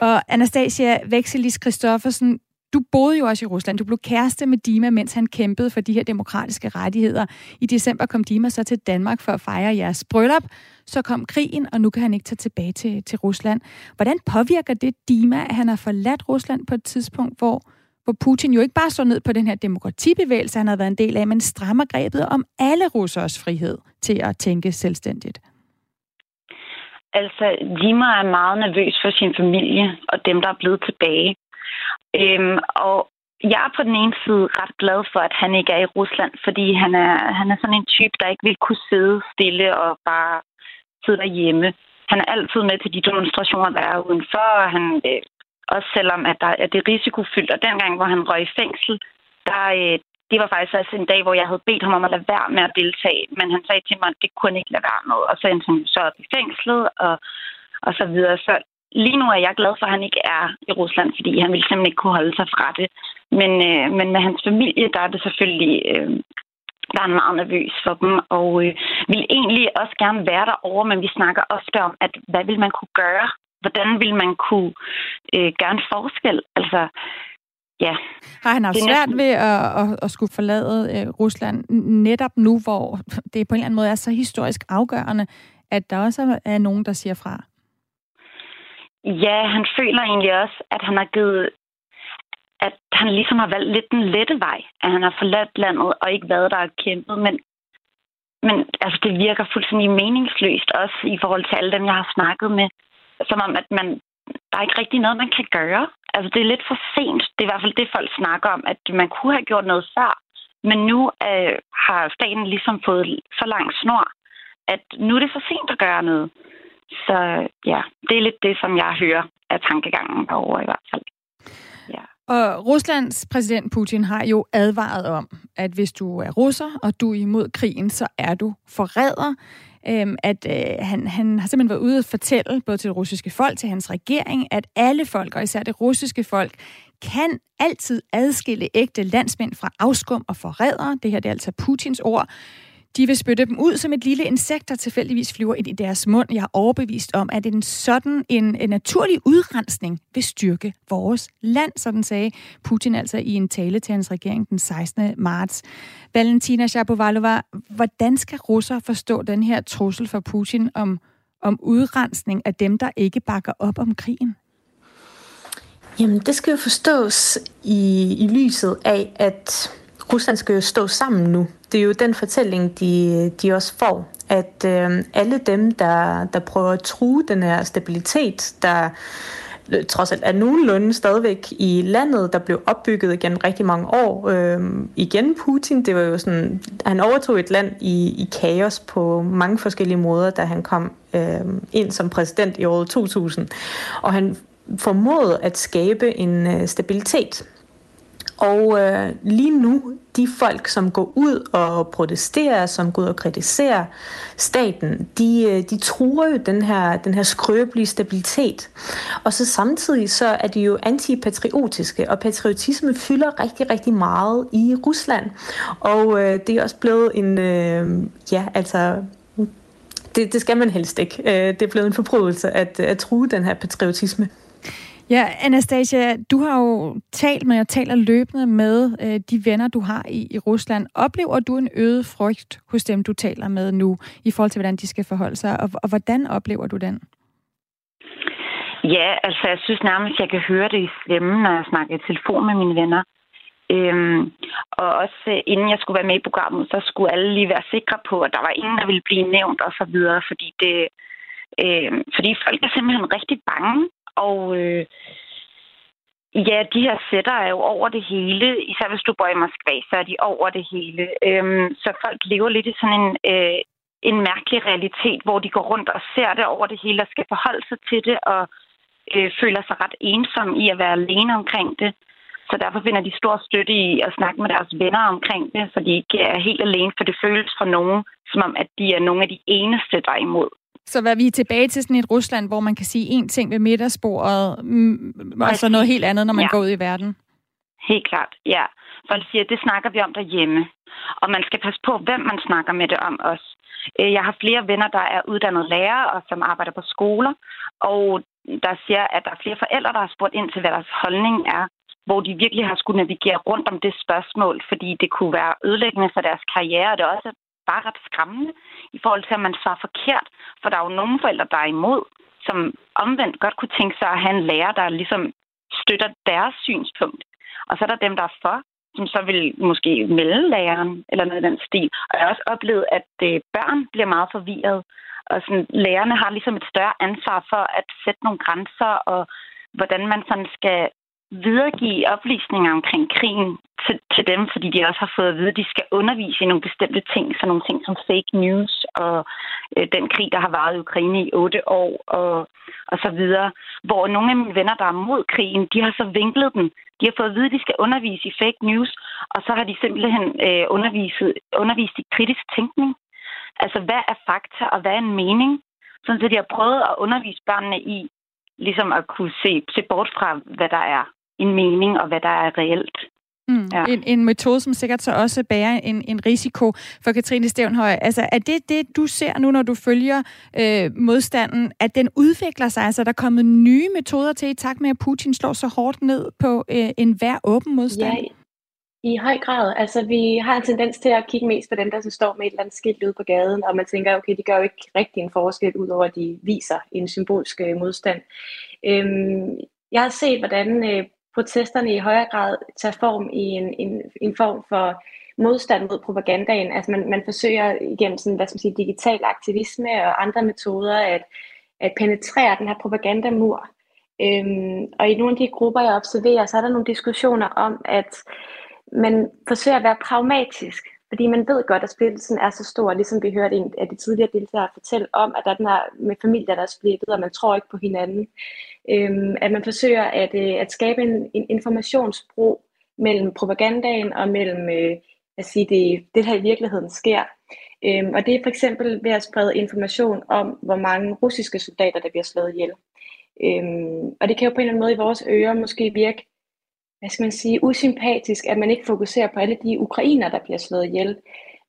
Og Anastasia Vekselis Christoffersen, du boede jo også i Rusland. Du blev kæreste med Dima, mens han kæmpede for de her demokratiske rettigheder. I december kom Dima så til Danmark for at fejre jeres bryllup. Så kom krigen, og nu kan han ikke tage tilbage til, til Rusland. Hvordan påvirker det Dima, at han har forladt Rusland på et tidspunkt, hvor, hvor Putin jo ikke bare står ned på den her demokratibevægelse, han har været en del af, men strammer grebet om alle russers frihed til at tænke selvstændigt? Altså, Dima er meget nervøs for sin familie og dem, der er blevet tilbage. Øhm, og jeg er på den ene side ret glad for, at han ikke er i Rusland, fordi han er, han er sådan en type, der ikke vil kunne sidde stille og bare sidde derhjemme. Han er altid med til de demonstrationer, der er udenfor, og han, øh, også selvom at, der, at det er risikofyldt. Og dengang, hvor han røg i fængsel, der, øh, det var faktisk også en dag, hvor jeg havde bedt ham om at lade være med at deltage. Men han sagde til mig, at det kunne ikke lade være med. Og så endte han så op i fængslet, og, og så videre. Så lige nu er jeg glad for, at han ikke er i Rusland, fordi han ville simpelthen ikke kunne holde sig fra det. Men, øh, men med hans familie, der er det selvfølgelig... Øh, der er meget nervøs for dem, og øh, vil egentlig også gerne være derovre, men vi snakker ofte om, at hvad vil man kunne gøre? Hvordan vil man kunne øh, gøre en forskel? Altså, ja. Har han haft næsten... svært ved at, at, at skulle forlade øh, Rusland netop nu, hvor det på en eller anden måde er så historisk afgørende, at der også er nogen, der siger fra? Ja, han føler egentlig også, at han har givet at han ligesom har valgt lidt den lette vej, at han har forladt landet og ikke været der og kæmpet, men, men altså, det virker fuldstændig meningsløst også i forhold til alle dem, jeg har snakket med. som om, at man, der er ikke rigtig noget, man kan gøre. Altså, det er lidt for sent. Det er i hvert fald det, folk snakker om, at man kunne have gjort noget før. Men nu øh, har staten ligesom fået så lang snor, at nu er det for sent at gøre noget. Så ja, det er lidt det, som jeg hører af tankegangen derovre i hvert fald. Ja. Og Ruslands præsident Putin har jo advaret om, at hvis du er russer, og du er imod krigen, så er du forræder. Øhm, at øh, han, han har simpelthen været ude og fortælle, både til det russiske folk, til hans regering, at alle folk, og især det russiske folk, kan altid adskille ægte landsmænd fra afskum og forrædere. Det her det er altså Putins ord. De vil spytte dem ud som et lille insekt, der tilfældigvis flyver ind i deres mund. Jeg er overbevist om, at en sådan en, en naturlig udrensning vil styrke vores land, sådan sagde Putin altså i en tale til hans regering den 16. marts. Valentina Shapovalova, hvordan skal russer forstå den her trussel fra Putin om, om udrensning af dem, der ikke bakker op om krigen? Jamen, det skal jo forstås i, i lyset af, at Rusland skal jo stå sammen nu. Det er jo den fortælling, de, de også får, at øh, alle dem, der, der prøver at true den her stabilitet, der øh, trods alt er nogenlunde stadigvæk i landet, der blev opbygget igen rigtig mange år. Øh, igen Putin, det var jo sådan, han overtog et land i, i kaos på mange forskellige måder, da han kom øh, ind som præsident i året 2000. Og han formåede at skabe en øh, stabilitet og øh, lige nu, de folk, som går ud og protesterer, som går ud og kritiserer staten, de, øh, de truer jo den her, den her skrøbelige stabilitet. Og så samtidig så er de jo antipatriotiske, og patriotisme fylder rigtig, rigtig meget i Rusland. Og øh, det er også blevet en, øh, ja, altså det, det skal man helst ikke. Øh, det er blevet en forbrydelse at, at true den her patriotisme. Ja, Anastasia, du har jo talt med og taler løbende med øh, de venner, du har i, i Rusland. Oplever du en øget frygt hos dem, du taler med nu, i forhold til, hvordan de skal forholde sig, og, og hvordan oplever du den? Ja, altså jeg synes nærmest, jeg kan høre det i stemmen, når jeg snakker i telefon med mine venner. Øhm, og også øh, inden jeg skulle være med i programmet, så skulle alle lige være sikre på, at der var ingen, der ville blive nævnt og så videre, fordi det, øh, fordi folk er simpelthen rigtig bange og øh, ja, de her sætter er jo over det hele. Især hvis du bor i Moskva, så er de over det hele. Øhm, så folk lever lidt i sådan en, øh, en mærkelig realitet, hvor de går rundt og ser det over det hele og skal forholde sig til det og øh, føler sig ret ensomme i at være alene omkring det. Så derfor finder de stor støtte i at snakke med deres venner omkring det, så de ikke er helt alene, for det føles for nogen, som om at de er nogle af de eneste, der er imod. Så hvad vi er tilbage til sådan et Rusland, hvor man kan sige én ting ved middagsbordet, mm, og så noget helt andet, når man ja. går ud i verden. Helt klart, ja. Folk siger, det snakker vi om derhjemme. Og man skal passe på, hvem man snakker med det om også. Øh, jeg har flere venner, der er uddannet lærere og som arbejder på skoler, og der siger, at der er flere forældre, der har spurgt ind til, hvad deres holdning er, hvor de virkelig har skulle navigere rundt om det spørgsmål, fordi det kunne være ødelæggende for deres karriere, og det er også bare ret skræmmende i forhold til, at man svarer forkert. For der er jo nogle forældre, der er imod, som omvendt godt kunne tænke sig at have en lærer, der ligesom støtter deres synspunkt. Og så er der dem, der er for, som så vil måske melde læreren eller noget i den stil. Og jeg har også oplevet, at øh, børn bliver meget forvirret. Og sådan, lærerne har ligesom et større ansvar for at sætte nogle grænser, og hvordan man sådan skal videregive oplysninger omkring krigen til, til dem, fordi de også har fået at vide, at de skal undervise i nogle bestemte ting, så nogle ting som fake news og øh, den krig, der har varet i Ukraine i otte år og, og så videre. Hvor nogle af mine venner, der er mod krigen, de har så vinklet den. De har fået at vide, at de skal undervise i fake news, og så har de simpelthen øh, undervist, undervist i kritisk tænkning. Altså, hvad er fakta, og hvad er en mening? Sådan så de har prøvet at undervise børnene i, ligesom at kunne se, se bort fra, hvad der er en mening, og hvad der er reelt. Mm. Ja. En, en metode, som sikkert så også bærer en, en risiko for Katrine Stævnhøj. Altså, er det det, du ser nu, når du følger øh, modstanden, at den udvikler sig? Altså, er der kommet nye metoder til i takt med, at Putin slår så hårdt ned på øh, en hver åben modstand? Ja, i høj grad. Altså, vi har en tendens til at kigge mest på dem, der så står med et eller andet skilt ude på gaden, og man tænker, okay, de gør jo ikke rigtig en forskel, udover at de viser en symbolsk øh, modstand. Øhm, jeg har set, hvordan øh, protesterne i højere grad tager form i en, en, en form for modstand mod propagandaen. Altså man, man forsøger igennem sådan, hvad skal man sige, digital aktivisme og andre metoder at, at penetrere den her propagandamur. Øhm, og i nogle af de grupper, jeg observerer, så er der nogle diskussioner om, at man forsøger at være pragmatisk, fordi man ved godt, at splittelsen er så stor, ligesom vi hørte en af de tidligere deltagere fortælle om, at der er den her med familier, der er splittet, og man tror ikke på hinanden. Øhm, at man forsøger at, øh, at skabe en, en informationsbro mellem propagandaen og mellem øh, at sige, det, det her i virkeligheden sker. Øhm, og det er for eksempel ved at sprede information om, hvor mange russiske soldater, der bliver slået ihjel. Øhm, og det kan jo på en eller anden måde i vores ører måske virke, hvad skal man sige, usympatisk, at man ikke fokuserer på alle de ukrainer, der bliver slået ihjel.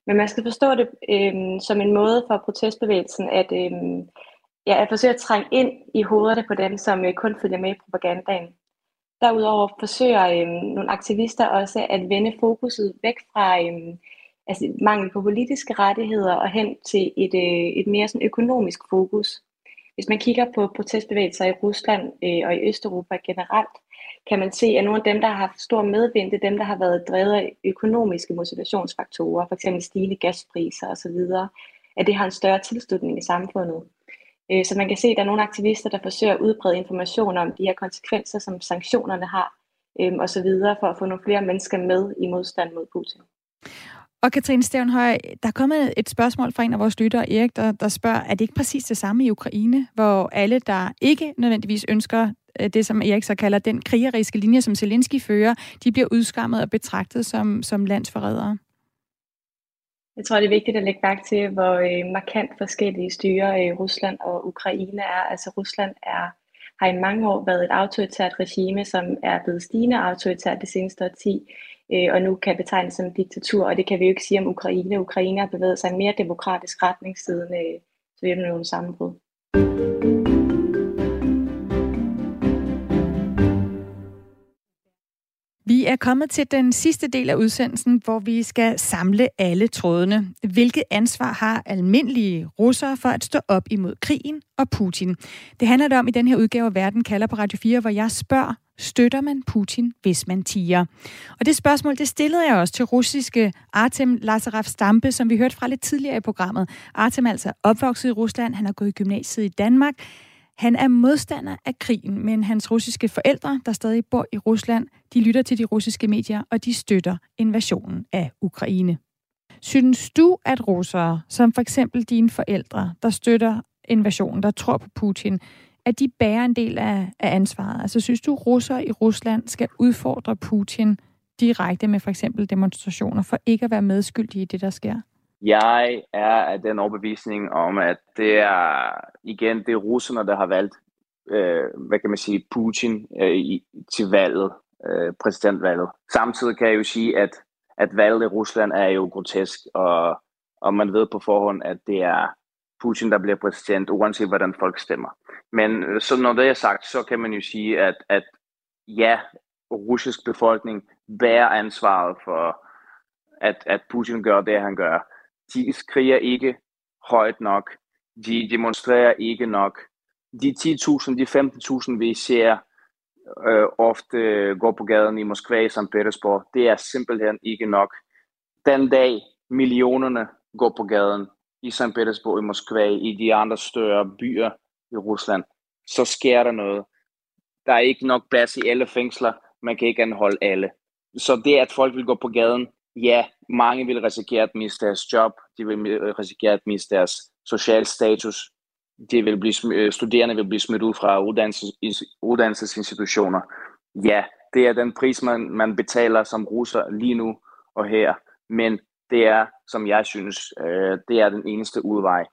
Men man skal forstå det øhm, som en måde for protestbevægelsen at, øhm, ja, at forsøge at trænge ind i hovederne på dem, som øh, kun følger med i propagandaen. Derudover forsøger øh, nogle aktivister også at vende fokuset væk fra øh, altså mangel på politiske rettigheder og hen til et, øh, et mere sådan økonomisk fokus. Hvis man kigger på protestbevægelser i Rusland øh, og i Østeuropa generelt, kan man se, at nogle af dem, der har haft stor medvind, det er dem, der har været drevet af økonomiske motivationsfaktorer, f.eks. stigende gaspriser osv., at det har en større tilslutning i samfundet. Øh, så man kan se, at der er nogle aktivister, der forsøger at udbrede information om de her konsekvenser, som sanktionerne har, øh, osv., for at få nogle flere mennesker med i modstand mod Putin. Og Katrine Stevenhøj, der er kommet et spørgsmål fra en af vores lyttere, Erik, der, der spørger, er det ikke præcis det samme i Ukraine, hvor alle, der ikke nødvendigvis ønsker øh, det, som Erik så kalder den krigeriske linje, som Zelensky fører, de bliver udskammet og betragtet som, som landsforrædere? Jeg tror, det er vigtigt at lægge mærke til, hvor øh, markant forskellige styre i øh, Rusland og Ukraine er. Altså Rusland er, har i mange år været et autoritært regime, som er blevet stigende autoritært det seneste årti øh, og nu kan betegnes som diktatur, og det kan vi jo ikke sige om Ukraine. Ukraine har bevæget sig i en mere demokratisk retning siden øh, Sovjetunionens sammenbrud. Vi er kommet til den sidste del af udsendelsen, hvor vi skal samle alle trådene. Hvilket ansvar har almindelige russere for at stå op imod krigen og Putin? Det handler det om i den her udgave af Verden kalder på Radio 4, hvor jeg spørger, støtter man Putin, hvis man tiger? Og det spørgsmål, det stillede jeg også til russiske Artem Lazarev Stampe, som vi hørte fra lidt tidligere i programmet. Artem er altså opvokset i Rusland, han har gået i gymnasiet i Danmark. Han er modstander af krigen, men hans russiske forældre, der stadig bor i Rusland, de lytter til de russiske medier, og de støtter invasionen af Ukraine. Synes du, at russere, som for eksempel dine forældre, der støtter invasionen, der tror på Putin, at de bærer en del af, af ansvaret? Altså synes du, at russere i Rusland skal udfordre Putin direkte med for eksempel demonstrationer, for ikke at være medskyldige i det, der sker? Jeg er af den overbevisning om, at det er igen det er russerne, der har valgt, øh, hvad kan man sige, Putin øh, i, til valget, øh, præsidentvalget. Samtidig kan jeg jo sige, at, at valget i Rusland er jo grotesk, og, og man ved på forhånd, at det er Putin, der bliver præsident, uanset hvordan folk stemmer. Men øh, så når det er sagt, så kan man jo sige, at, at ja, russisk befolkning bærer ansvaret for, at, at Putin gør det, han gør de skriger ikke højt nok, de demonstrerer ikke nok. De 10.000, de 15.000, vi ser øh, ofte gå på gaden i Moskva i St. Petersborg, det er simpelthen ikke nok. Den dag millionerne går på gaden i St. Petersborg, i Moskva, i de andre større byer i Rusland, så sker der noget. Der er ikke nok plads i alle fængsler, man kan ikke anholde alle. Så det, at folk vil gå på gaden, ja, mange vil risikere at miste deres job, de vil øh, risikere at miste deres social status, de vil blive, øh, studerende vil blive smidt ud fra uddannelses, uddannelsesinstitutioner. Ja, det er den pris, man, man betaler som russer lige nu og her, men det er, som jeg synes, øh, det er den eneste udvej.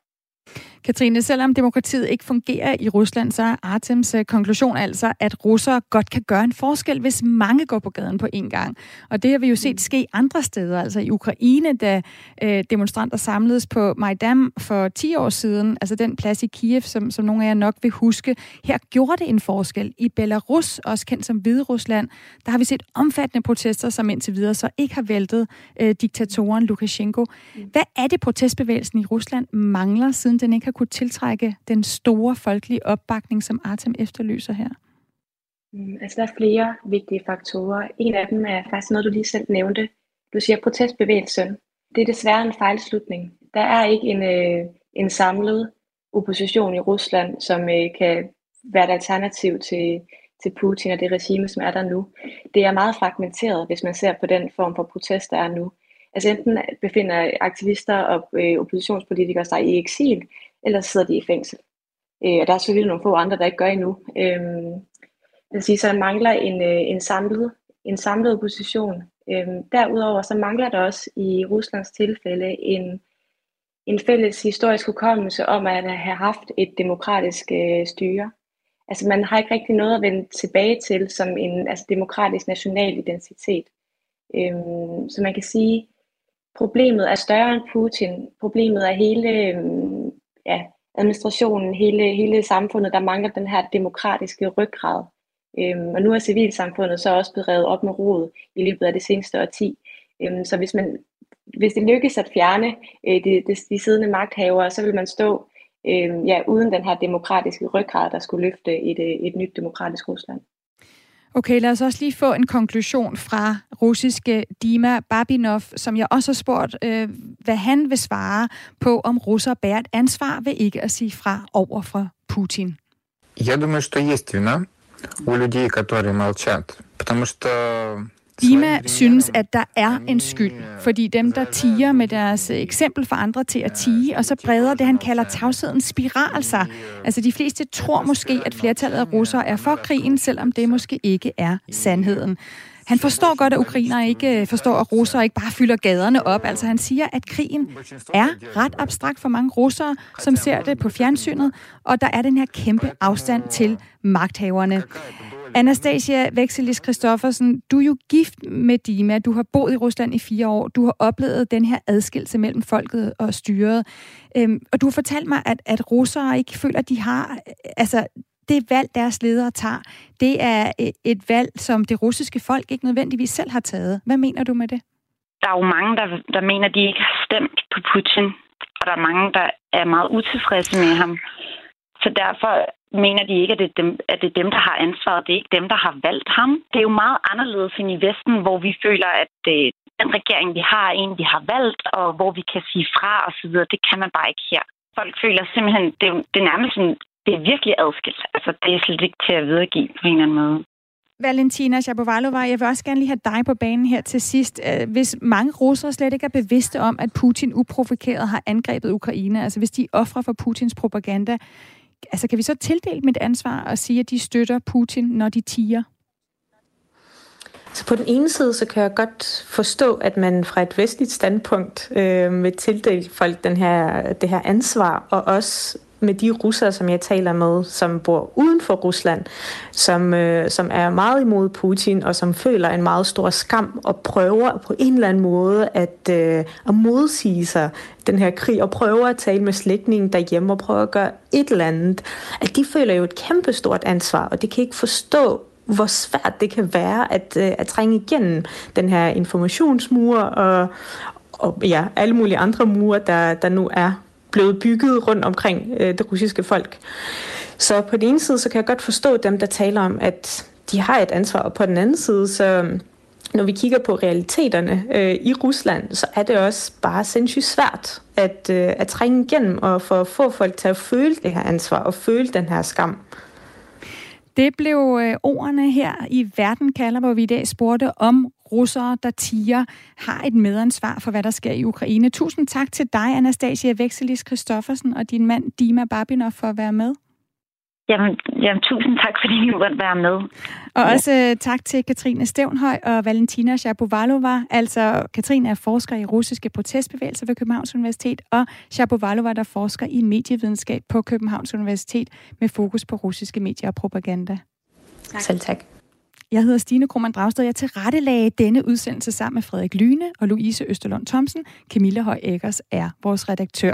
Katrine, selvom demokratiet ikke fungerer i Rusland, så er Artems øh, konklusion altså, at russere godt kan gøre en forskel, hvis mange går på gaden på én gang. Og det har vi jo set ske andre steder, altså i Ukraine, da øh, demonstranter samledes på Majdan for 10 år siden, altså den plads i Kiev, som, som nogle af jer nok vil huske. Her gjorde det en forskel. I Belarus, også kendt som Hvide Rusland, der har vi set omfattende protester, som indtil videre så ikke har væltet øh, diktatoren Lukashenko. Hvad er det, protestbevægelsen i Rusland mangler, siden den ikke har kunne tiltrække den store folkelige opbakning, som Artem efterlyser her? Mm, altså, der er flere vigtige faktorer. En af dem er faktisk noget, du lige selv nævnte. Du siger protestbevægelsen. Det er desværre en fejlslutning. Der er ikke en, øh, en samlet opposition i Rusland, som øh, kan være et alternativ til, til Putin og det regime, som er der nu. Det er meget fragmenteret, hvis man ser på den form for protest, der er nu. Altså enten befinder aktivister og øh, oppositionspolitikere sig i eksil, eller sidder de i fængsel. Øh, og der er selvfølgelig nogle få andre, der ikke gør endnu. Øh, det vil sige, så der mangler en, øh, en, samlet, en samlet opposition. Øh, derudover så mangler der også i Ruslands tilfælde en, en fælles historisk hukommelse om at have haft et demokratisk øh, styre. Altså man har ikke rigtig noget at vende tilbage til som en altså, demokratisk national identitet. Øhm, så man kan sige, problemet er større end Putin. Problemet er hele øhm, ja, administrationen, hele, hele samfundet, der mangler den her demokratiske ryggrad. Øhm, og nu er civilsamfundet så også blevet revet op med rod i løbet af det seneste årti. Øhm, så hvis, man, hvis det lykkes at fjerne øh, de, de, de siddende magthavere, så vil man stå øh, ja, uden den her demokratiske ryggrad, der skulle løfte et, øh, et nyt demokratisk Rusland. Okay, lad os også lige få en konklusion fra russiske Dima Babinov, som jeg også har spurgt, øh, hvad han vil svare på, om russer bærer et ansvar ved ikke at sige fra over for Putin. Я думаю, что есть вина у людей, которые молчат, потому что Dima synes, at der er en skyld, fordi dem, der tiger med deres øh, eksempel for andre til at tige, og så breder det, han kalder tavshedens spiral sig. Altså de fleste tror måske, at flertallet af russere er for krigen, selvom det måske ikke er sandheden. Han forstår godt, at ukrainer ikke øh, forstår, at russere ikke bare fylder gaderne op. Altså han siger, at krigen er ret abstrakt for mange russere, som ser det på fjernsynet, og der er den her kæmpe afstand til magthaverne. Anastasia Vexelis Christoffersen, du er jo gift med Dima. Du har boet i Rusland i fire år. Du har oplevet den her adskillelse mellem folket og styret. Øhm, og du har fortalt mig, at, at russere ikke føler, at de har... Altså, det valg, deres ledere tager, det er et valg, som det russiske folk ikke nødvendigvis selv har taget. Hvad mener du med det? Der er jo mange, der, der mener, at de ikke har stemt på Putin. Og der er mange, der er meget utilfredse med ham. Så derfor mener de ikke, at det, er dem, at det er dem, der har ansvaret. Det er ikke dem, der har valgt ham. Det er jo meget anderledes end i Vesten, hvor vi føler, at øh, den regering, vi har, er en, vi har valgt, og hvor vi kan sige fra osv. Det kan man bare ikke her. Folk føler simpelthen, det, det er nærmest sådan, det er virkelig adskilt. Altså, det er slet ikke til at videregive på en eller anden måde. Valentina Shapovalova, jeg vil også gerne lige have dig på banen her til sidst. Øh, hvis mange russere slet ikke er bevidste om, at Putin uprovokeret har angrebet Ukraine, altså hvis de er ofre for Putins propaganda, altså kan vi så tildele mit ansvar og sige, at de støtter Putin, når de tiger? Så på den ene side, så kan jeg godt forstå, at man fra et vestligt standpunkt øh, vil tildele folk den her, det her ansvar, og også med de russere, som jeg taler med, som bor uden for Rusland, som, øh, som er meget imod Putin, og som føler en meget stor skam, og prøver på en eller anden måde at, øh, at modsige sig den her krig, og prøver at tale med slægtningen derhjemme, og prøver at gøre et eller andet, at de føler jo et kæmpestort ansvar, og det kan ikke forstå, hvor svært det kan være at, øh, at trænge igennem den her informationsmur og, og ja, alle mulige andre mure, der, der nu er blevet bygget rundt omkring øh, det russiske folk. Så på den ene side, så kan jeg godt forstå dem, der taler om, at de har et ansvar, og på den anden side, så øhm, når vi kigger på realiteterne øh, i Rusland, så er det også bare sindssygt svært at, øh, at trænge igennem og for at få folk til at føle det her ansvar og føle den her skam. Det blev øh, ordene her i Verden kalder, hvor vi i dag spurgte om russere, der tiger, har et medansvar for, hvad der sker i Ukraine. Tusind tak til dig, Anastasia Vexelis Christoffersen, og din mand Dima Babinov for at være med. Jamen, jamen, tusind tak, fordi I måtte være med. Og ja. også uh, tak til Katrine Stævnhøj og Valentina Shapovalova. Altså, Katrine er forsker i russiske protestbevægelser ved Københavns Universitet, og Shapovalova, der forsker i medievidenskab på Københavns Universitet med fokus på russiske medier og propaganda. Tak. Selv tak. Jeg hedder Stine Krohmann Dragsted. Jeg tilrettelagde denne udsendelse sammen med Frederik Lyne og Louise Østerlund Thomsen. Camilla Høj Eggers er vores redaktør.